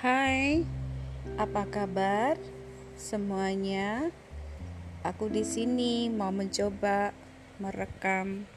Hai, apa kabar semuanya? Aku di sini mau mencoba merekam